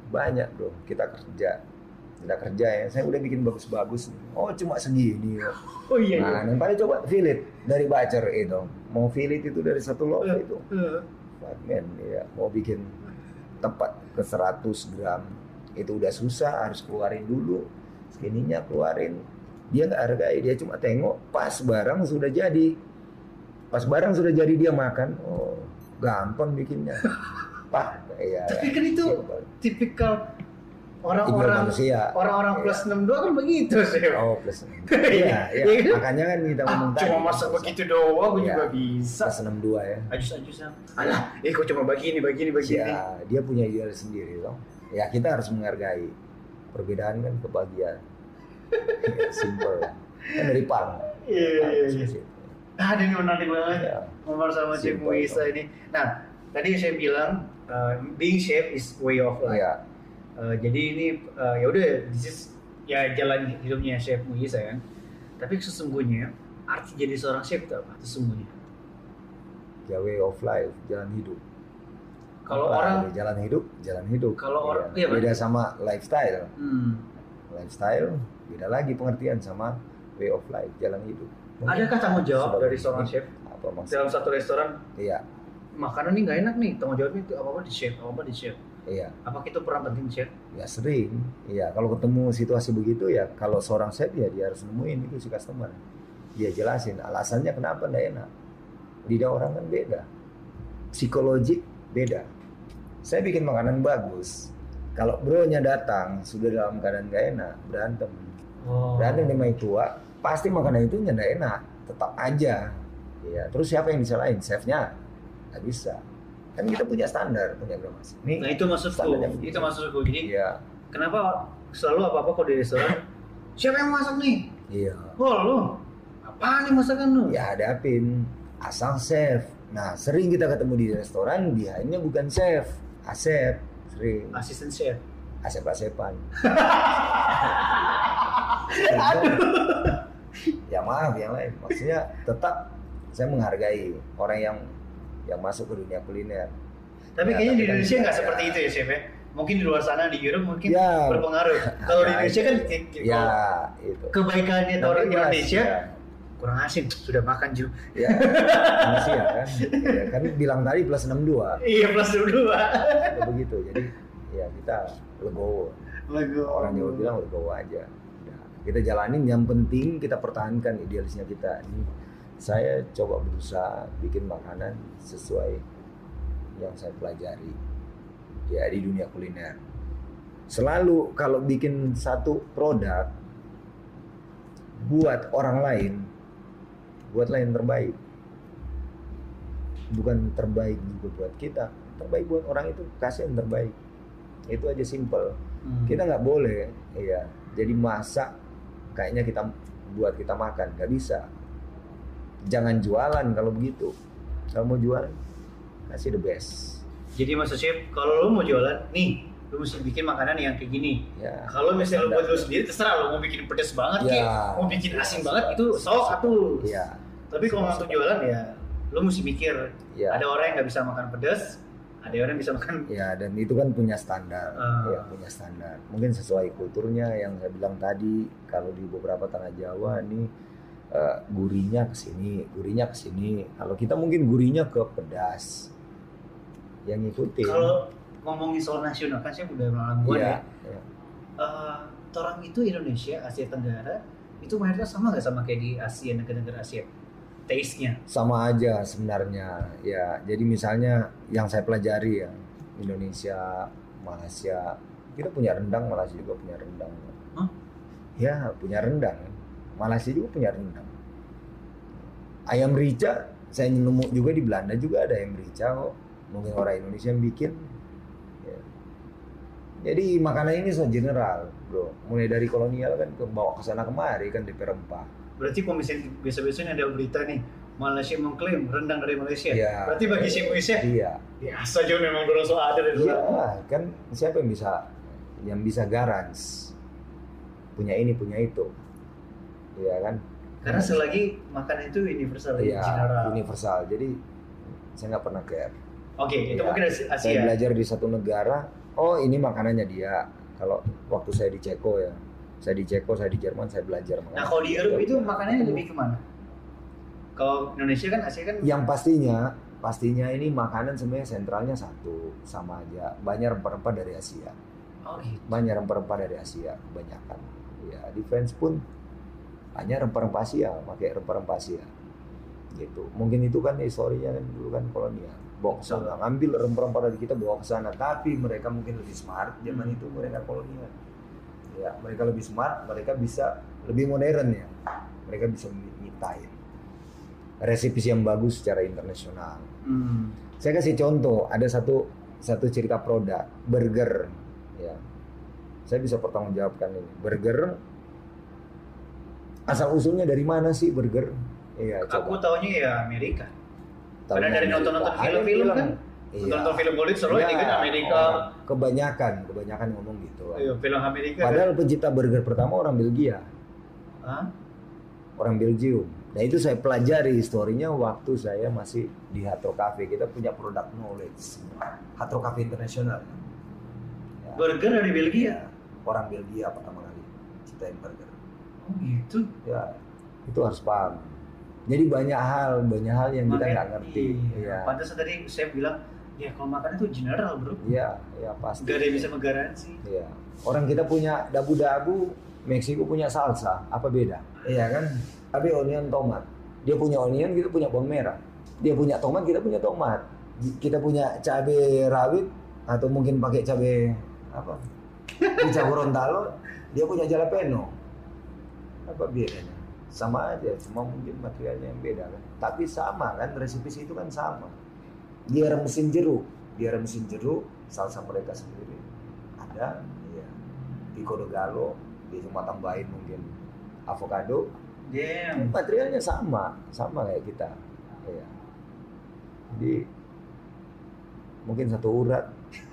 banyak bro. Kita kerja, kita kerja ya. Saya udah bikin bagus-bagus. Oh cuma segini. kok. oh iya Nah, yang paling coba fillet dari bacer itu. Mau fillet itu dari satu loaf iya itu. Fragmen ya. Mau bikin tepat ke 100 gram itu udah susah harus keluarin dulu. Segininya keluarin. Dia nggak hargai, dia cuma tengok pas barang sudah jadi. Pas barang sudah jadi dia makan. Oh, gampang bikinnya. Pak, iya. Tapi kan itu tipikal orang-orang manusia. orang-orang Iya. plus 62 kan begitu sih. Oh, plus. Iya, Iya, iya. iya kan? Makanya kan kita Ah, ngomong cuma plus- begitu doang gue Iya. juga bisa. Plus 62 ya. Ajus-ajusan. Alah, eh kok cuma begini, begini, begini. Ya, dia punya ideal sendiri loh. Ya kita harus menghargai. Perbedaan kan kebahagiaan. Ya, Simple. Kan dari pang. Iya, iya, iya. Ah, ini menarik banget. Ya, Ngomong sama Simple, Muisa ini. Nah, tadi saya bilang uh, being chef is way of life. Iya. Uh, jadi ini uh, ya udah this is ya jalan hidupnya chef Muisa kan. Tapi sesungguhnya arti jadi seorang chef itu apa? Sesungguhnya. Ya way of life, jalan hidup. Kalau orang jalan hidup, jalan hidup. Kalau orang- Iya, iya, beda sama lifestyle. hmm, Lifestyle beda lagi pengertian sama way of life, jalan hidup. Mungkin adakah tanggung jawab dari seorang chef Apa maksudnya? dalam satu restoran Iya, makanan ini nggak enak nih tanggung jawabnya itu apa apa di chef apa apa di chef iya. apa itu peran penting chef Ya sering. Iya, kalau ketemu situasi begitu ya kalau seorang chef ya dia harus nemuin itu si customer. Dia jelasin alasannya kenapa nggak enak. Lidah orang kan beda. Psikologik beda. Saya bikin makanan bagus. Kalau bro-nya datang sudah dalam keadaan nggak enak, berantem. oh. Berantem sama tua, pasti makanan itu nggak enak. Tetap aja. Iya, terus siapa yang disalahin? Chefnya? Nggak bisa. Kan kita punya standar, punya gramasi. Ini nah itu maksudku itu maksudku. Jadi Iya, kenapa selalu apa apa kalau di restoran siapa yang masak nih? Iya. oh lu? Apa nih masakan lu? Ya hadapin asal chef. Nah sering kita ketemu di restoran dia ini bukan chef. Asep sering. Asisten chef. Asep asepan ya maaf yang lain. Maksudnya tetap saya menghargai orang yang yang masuk ke dunia kuliner. Tapi Ya, kayaknya di tapi kan Indonesia nggak ya. seperti itu ya chef ya. Mungkin di luar sana di Europe mungkin Ya. berpengaruh. Kalau di Ada Indonesia kan ya itu. kebaikannya Tapi orang Indonesia ya. kurang asin sudah makan juga ya manusia kan? Ya, kan bilang tadi plus 62 iya plus dulu Ya, begitu jadi ya kita legowo. Lagu orang Jawa bilang legowo aja. Udah, kita jalanin yang penting kita pertahankan idealisnya kita. ini saya coba berusaha bikin makanan sesuai yang saya pelajari ya di dunia kuliner. Selalu kalau bikin satu produk buat orang lain buatlah yang terbaik. Bukan terbaik juga buat kita terbaik buat orang itu kasih yang terbaik. Itu aja simple. Hmm. kita nggak boleh iya jadi masak kayaknya kita buat kita makan nggak bisa jangan jualan kalau begitu. Kalau mau jualan kasih the best. Jadi maksud chef kalau lu mau jualan nih lu mesti bikin makanan yang kayak gini. Ya. Kalau misalnya lu Ada. buat lu sendiri terserah lu mau bikin pedes banget Ya. kek, mau bikin asin banget itu sok atuh. Iya tapi kalau untuk jualan ya lu mesti mikir. Iya ada orang yang nggak bisa makan pedas ada orang yang bisa makan ya dan itu kan punya standar. Ah. ya punya standar. Mungkin sesuai kulturnya yang saya bilang tadi kalau di beberapa tanah Jawa ini eh, gurihnya ke sini gurihnya ke sini. Kalau kita mungkin gurihnya ke pedas. Yang ngikutin. Kalau ngomongin soal nasional kan saya udah melakukan Iya, ya. iya. Eh, orang itu Indonesia Asia Tenggara itu mayoritas sama nggak sama kayak di Asia negara-negara Asia? Taste-nya? Sama aja sebenarnya. Ya jadi misalnya yang saya pelajari ya Indonesia Malaysia kita punya rendang Malaysia juga punya rendang. Hah? ya punya rendang Malaysia juga punya rendang ayam rica saya nemu juga di Belanda juga ada ayam rica kok. Mungkin orang Indonesia yang bikin. Ya. jadi makanan ini so general bro. Mulai dari kolonial kan ke bawa ke sana kemari kan DP rempah berarti kalau misalnya biasa-biasanya ada berita nih Malaysia mengklaim rendang dari Malaysia. Iya. berarti bagi si Malaysia iya. biasa aja memang dulu so ada dari Iya, kan siapa yang bisa yang bisa garans punya ini punya itu, Iya kan? karena selagi makan itu universal Iya, general universal. Jadi saya nggak pernah care. oke itu Iya. mungkin Asia Saya belajar di satu negara, oh ini makanannya dia. Kalau waktu saya di Ceko ya, saya di Ceko, saya di Jerman, saya belajar makanan. nah kalau di Eropa itu makanannya lebih ke mana kalau Indonesia kan Asia kan Yang pastinya, pastinya ini makanan sebenarnya sentralnya satu, sama aja. Banyak rempah-rempah dari Asia. oh gitu banyak rempah-rempah dari Asia kebanyakan ya di French pun banyak rempah-rempah Asia pakai rempah-rempah Asia. Gitu. Mungkin itu kan historinya kan dulu kan kolonial. Bawa ke sana ngambil rempah-rempah dari kita bawa ke sana. Tapi mereka mungkin lebih smart zaman itu mereka kolonial. Ya mereka lebih smart mereka bisa lebih modern ya. Mereka bisa nyiptain resepis yang bagus secara internasional. Hmm. saya kasih contoh, ada satu satu cerita produk burger, ya. Saya bisa pertanggungjawabkan ini. Burger asal usulnya dari mana sih burger? Iya, aku coba. taunya ya Amerika karena dari nonton-nonton film-film film. kan Iya. Nonton film Hollywood selalu Ya, ini kan Amerika. oh, kebanyakan, kebanyakan ngomong gitu. Ayo, film Amerika. kan? Padahal pencipta burger pertama orang Belgia, Hah? orang Belgium. Nah itu saya pelajari historinya waktu saya masih di Hatro Cafe. Kita punya produk knowledge, Hatro Cafe Internasional. Ya, Burger dari Belgia. orang Belgia pertama kali ciptain burger. Oh gitu. Ya itu harus paham. Jadi banyak hal, banyak hal yang kita nggak ngerti. Iya. Iya, Pantas tadi saya bilang, ya kalau makan itu general bro. iya, iya pasti. Gak ada yang bisa menggaransi. Iya. Orang kita punya dabu-dabu, Meksiko punya salsa, apa beda? Iya kan? Tapi onion tomat. Dia punya onion, kita punya bawang merah. Dia punya tomat, kita punya tomat. Kita punya cabai rawit atau mungkin pakai cabai apa? Rica Gorontalo, dia punya jalapeno. Apa bedanya? Sama aja, cuma mungkin materialnya yang beda kan. Tapi sama kan, resipi itu kan sama. Dia mesin jeruk, dia mesin jeruk, salsa mereka sendiri ada ya pico de gallo dia cuma tambahin mungkin avocado Damn. materialnya sama sama kayak kita ya jadi mungkin satu urat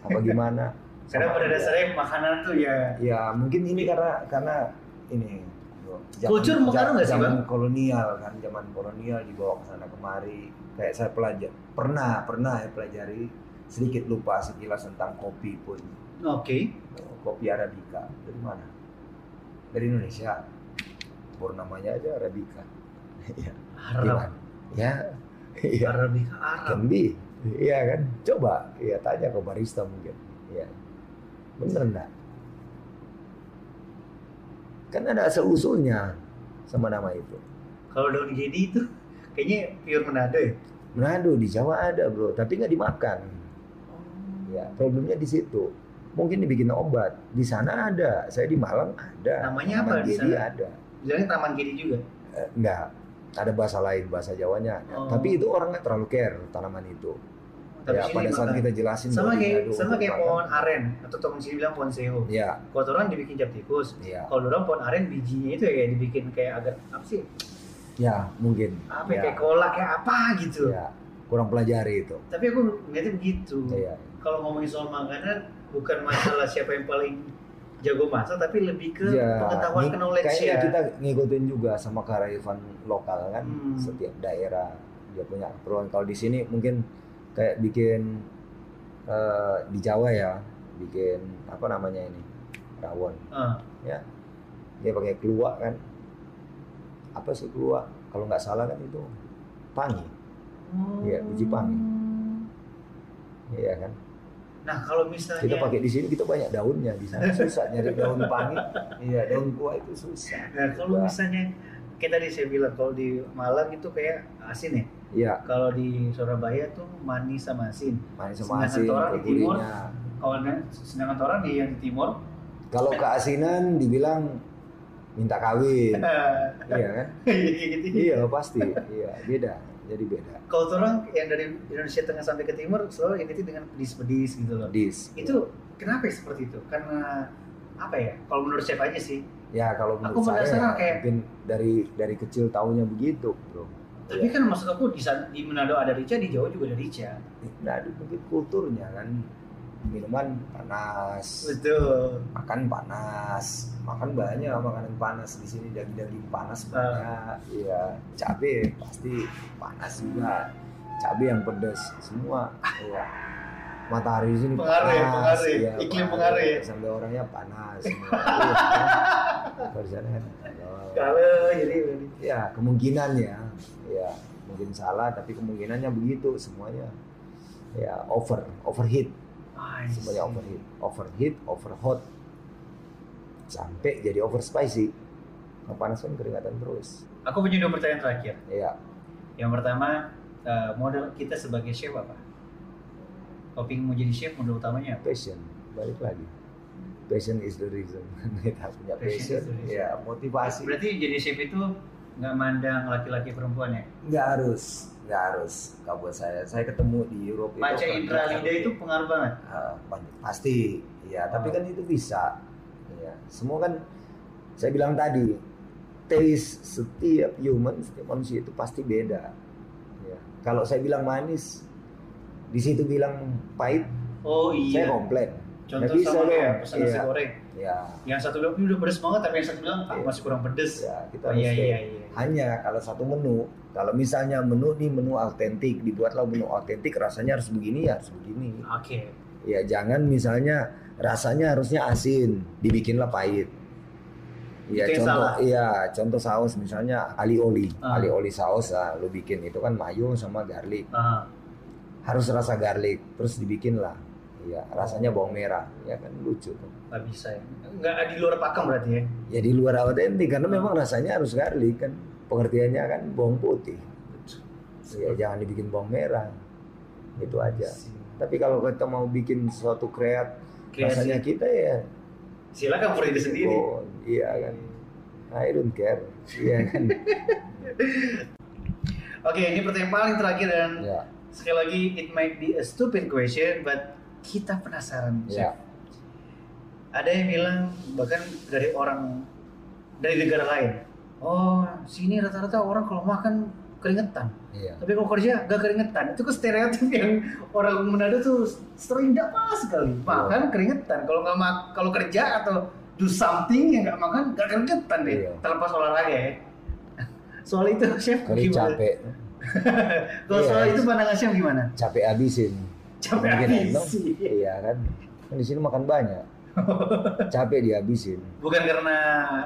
apa gimana Karena pada aja. dasarnya makanan tuh ya ya mungkin ini karena karena ini bro, Kultur pengaruh nggak sih, zaman Bang? kolonial kan zaman kolonial dibawa ke sana kemari. Kayak saya pelajar pernah pernah ya pelajari sedikit lupa sekilas tentang kopi pun. Oke. kopi arabica. Dari mana? Dari Indonesia. Baru namanya aja arabica. Ya Arab. ya. Iya. Arabica Arab. be. Iya kan? Coba. Ya tanya ke barista mungkin. Iya. Bener enggak kan ada asal usulnya sama nama itu. Kalau daun jadi itu kayaknya pure Manado ya. Manado di Jawa ada bro. Tapi nggak dimakan. Ya problemnya di situ. Mungkin dibikin obat. Di sana ada. Saya di Malang ada. Namanya apa Taman di Gedi sana? ada. Bilangnya taman kiri juga. Eh, enggak ada bahasa lain bahasa Jawanya. Ada. Oh. tapi itu orang nggak terlalu care tanaman itu Tapi ya pada saat makan. kita jelasin sama kayak sama kayak pohon aren atau temen sini bilang pohon seho. ya Kalau orang dibikin cap tikus. ya Kalau orang pohon aren bijinya itu ya dibikin kayak agak apa sih? ya mungkin Apa ya, kayak kolak kayak apa gitu. ya kurang pelajari itu Tapi aku ngeliatnya begitu. ya Kalau ngomongin soal makanan bukan masalah siapa yang paling jago masak tapi lebih ke ya pengetahuan ke knowledge kayaknya ya. kita ngikutin juga sama kearifan lokal kan Hmm. setiap daerah dia punya keperluan kalau di sini mungkin kayak bikin eh, di Jawa ya bikin apa namanya ini rawon. Ah, dia pakai keluak kan. Apa sih keluak? Kalau nggak salah kan itu pangi. Iya, biji pangi. iya kan? Nah kalau misalnya kita pakai di sini kita banyak daunnya di sana. Susah nyari daun pangi. Iya daun kuah itu susah. Nah kalau Wah. misalnya kayak tadi saya bilang kalau di Malang itu kayak asin ya. Iya Kalau di Surabaya tuh manis sama asin. manis sama Sedangkan asin orang di timur, Kalau sedangkan orang di yang di timur, kalau keasinan dibilang minta kawin iya kan kayak gitu. iya pasti iya beda jadi beda Kalau orang yang dari Indonesia Tengah sampai ke timur selalu identik dengan pedis-pedis gitu loh. dis Itu kenapa ya seperti itu? Karena apa ya? Kalau menurut saya aja sih. ya kalau Aku menurut saya penasaran kayak- mungkin dari dari kecil taunya begitu bro Tapi kan maksud aku di, di Manado ada rica, di Jawa juga ada rica. nah mungkin kulturnya kan minuman panas. Betul. makan panas. Makan banyak makanan panas di sini daging-daging panas Ah. banyak. Iya cabe pasti panas juga. Cabe yang pedas semua. Iya matahari di sini Pengaruh ya, panas pengaruh ya. iya, Iklim pengaruh ya. sampai orangnya panas Iya, kan? Kalau di sana kan, oh. Kalau jadi ya kemungkinan ya ya mungkin salah tapi kemungkinannya begitu semuanya ya over overheat semuanya overheat overheat overhot sampai jadi over spicy kepanasan keringatan terus Aku punya dua pertanyaan terakhir. ya Yang pertama, eh, modal kita sebagai chef apa? Kalau pengen mau jadi chef, modal utamanya apa? passion. Balik lagi. Passion is the reason. Kita punya Passion passion. ya motivasi. Berarti jadi chef itu nggak mandang laki-laki perempuan ya? nggak harus. Nggak harus. Kalau buat saya saya ketemu di Eropa kan- indera lidah itu pengaruh banget. Pan- pasti. Ya tapi Oh. kan itu bisa. Ya semua kan saya bilang tadi taste setiap human setiap manusia itu pasti beda. Ya kalau saya bilang manis di situ bilang pahit, Oh saya iya. komplain. Contoh bisa sama kayak pesan nasi Iya. goreng. Ya, Yang satu bilang ini udah pedes banget, tapi yang satu bilang ah, Iya. masih kurang pedes. ya kita Oh, iya iya iya. hanya kalau satu menu kalau misalnya menu nih menu autentik dibuatlah menu autentik rasanya harus begini ya harus begini Oke. ya jangan misalnya rasanya harusnya asin dibikinlah pahit ya yang contoh iya contoh saus misalnya ali oli Ah. ali oli saus lah lu bikin itu kan mayo sama garlic Ah, harus rasa garlic terus dibikin lah ya rasanya bawang merah ya kan? Lucu tuh. Nggak bisa ya. Nggak di luar pakem berarti ya. ya di luar autentik karena memang rasanya harus garlic kan? Pengertiannya kan bawang putih. Ya jangan dibikin bawang merah. Itu aja. Tapi kalau kita mau bikin suatu kreat Kreasi. rasanya kita ya. Silakan per ide sendiri. oh, iya kan. I don't care. Iya kan? Oke, ini pertanyaan paling terakhir dan ya sekali lagi it might be a stupid question, but kita penasaran. Chef. ya Ada yang bilang bahkan dari orang dari negara lain. Oh, sini rata-rata orang kalau makan keringetan. iya Tapi kalau kerja gak keringetan. Itu ke stereotip yang orang Manado tuh sering pas sekali. Makan keringetan. Kalau nggak mak kalau kerja atau do something yang nggak makan gak keringetan deh. Iya. Terlepas olahraga ya. Soal itu chef kali gimana? capek Kalau Iya. soal itu pandangan chef gimana? capek habisin Capek habisin. iya kan kan di sini makan banyak capek dihabisin Bukan karena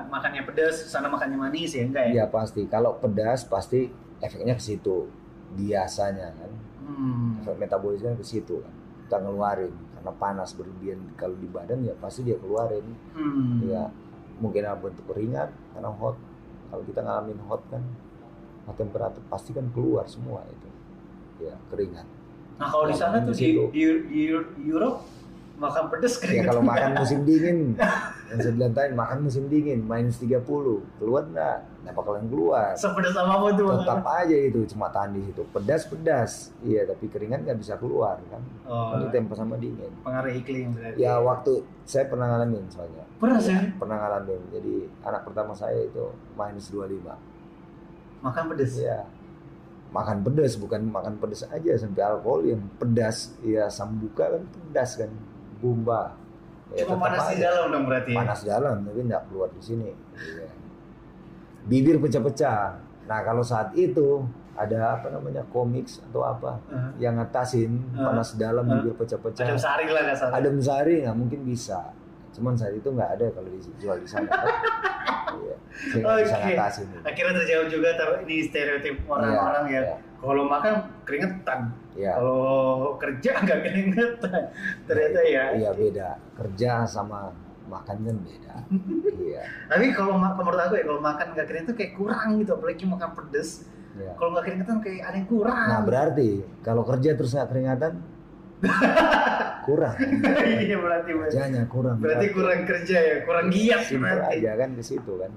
makannya pedas, sana makannya manis ya enggak ya? Iya pasti. Kalau pedas pasti efeknya ke situ. Biasanya kan. Hmm. Efek metabolis kan ke situ kan. Kita ngeluarin karena panas berlebihan kalau di badan ya pasti dia keluarin. Hmm. Ya mungkin ada bentuk keringat karena hot. Kalau kita ngalamin hot kan hot temperatur pasti kan keluar semua itu. Ya keringat. Nah kalau di Ya, sana tuh di di, di, di Europe makan pedas Ya keringetan. kalau makan musim dingin yang saya bilang tadi makan musim dingin minus 30 keluar enggak? Nggak bakalan keluar. Sepedas apa pun tuh tetap makan. aja itu cuma tahan di situ pedas pedas iya tapi keringat nggak bisa keluar kan Oh, kan itu tempo sama dingin pengaruh iklim berarti. ya waktu saya pernah ngalamin soalnya Pernah sih pernah ngalamin jadi anak pertama saya itu minus 25 makan pedas. ya makan pedas bukan makan pedas aja sampai alkohol yang pedas ya sambuka kan pedas kan bumba ya, Cuma panas di dalam dong berarti. ya? panas dalam tapi nggak keluar di sini Iya. bibir pecah-pecah nah kalau saat itu ada apa namanya komiks atau apa Eh, yang ngatasin Uh, panas dalam uh, bibir pecah-pecah Ada sehari lah nggak salah. adem sari nggak mungkin bisa cuman saat itu nggak ada kalau dijual di sana Oke. itu. Akhirnya terjawab juga ini stereotip orang-orang ya. Iya, Kalau makan keringetan, iya. kalau kerja nggak keringetan. Ternyata ya. iya beda kerja sama makan kan beda iya Tapi kalau menurut aku ya kalau makan nggak keringetan kayak kurang gitu, apalagi makan pedes. iya. Kalau nggak keringetan kayak ada yang kurang. nah berarti kalau kerja terus nggak keringatan kurang. Iya berarti kerjanya kurang. Berarti kurang kerja ya, kurang giat Simpel berarti. aja kan ke situ kan.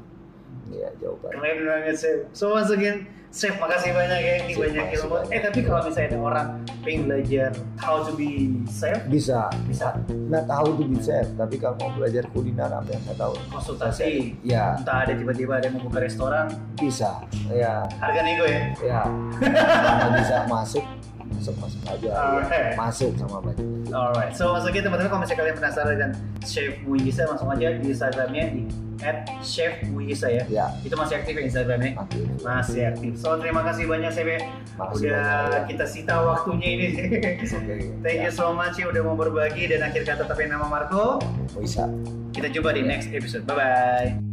Iya jawaban Keren banget Chef. So once again, Chef makasih banyak ya ini Chef, banyak ilmu. Eh tapi kalau misalnya ada orang pengen belajar how to be chef, bisa. Bisa. Nggak tahu tuh bisa tapi kalau mau belajar kuliner apa yang saya tahu? Konsultasi. ya. Entah ada tiba-tiba ada yang mau buka restoran, bisa ya. Harga nego ya. ya. Bisa masuk masuk masuk aja ya. masuk sama banyak Alright, so once again teman-teman kalau misalnya kalian penasaran dengan Chef Muisa langsung aja di Instagramnya di @chef Muisa ya. ya Itu masih aktif ya Instagramnya? aktif Masih aktif. So terima kasih banyak Chef ya. Makasih Udah banyak, ya. kita sita waktunya ini. Oke. Thank Ya. you so much ya udah mau berbagi dan akhir kata tapi nama Marco. bisa Kita jumpa di next episode. Bye bye.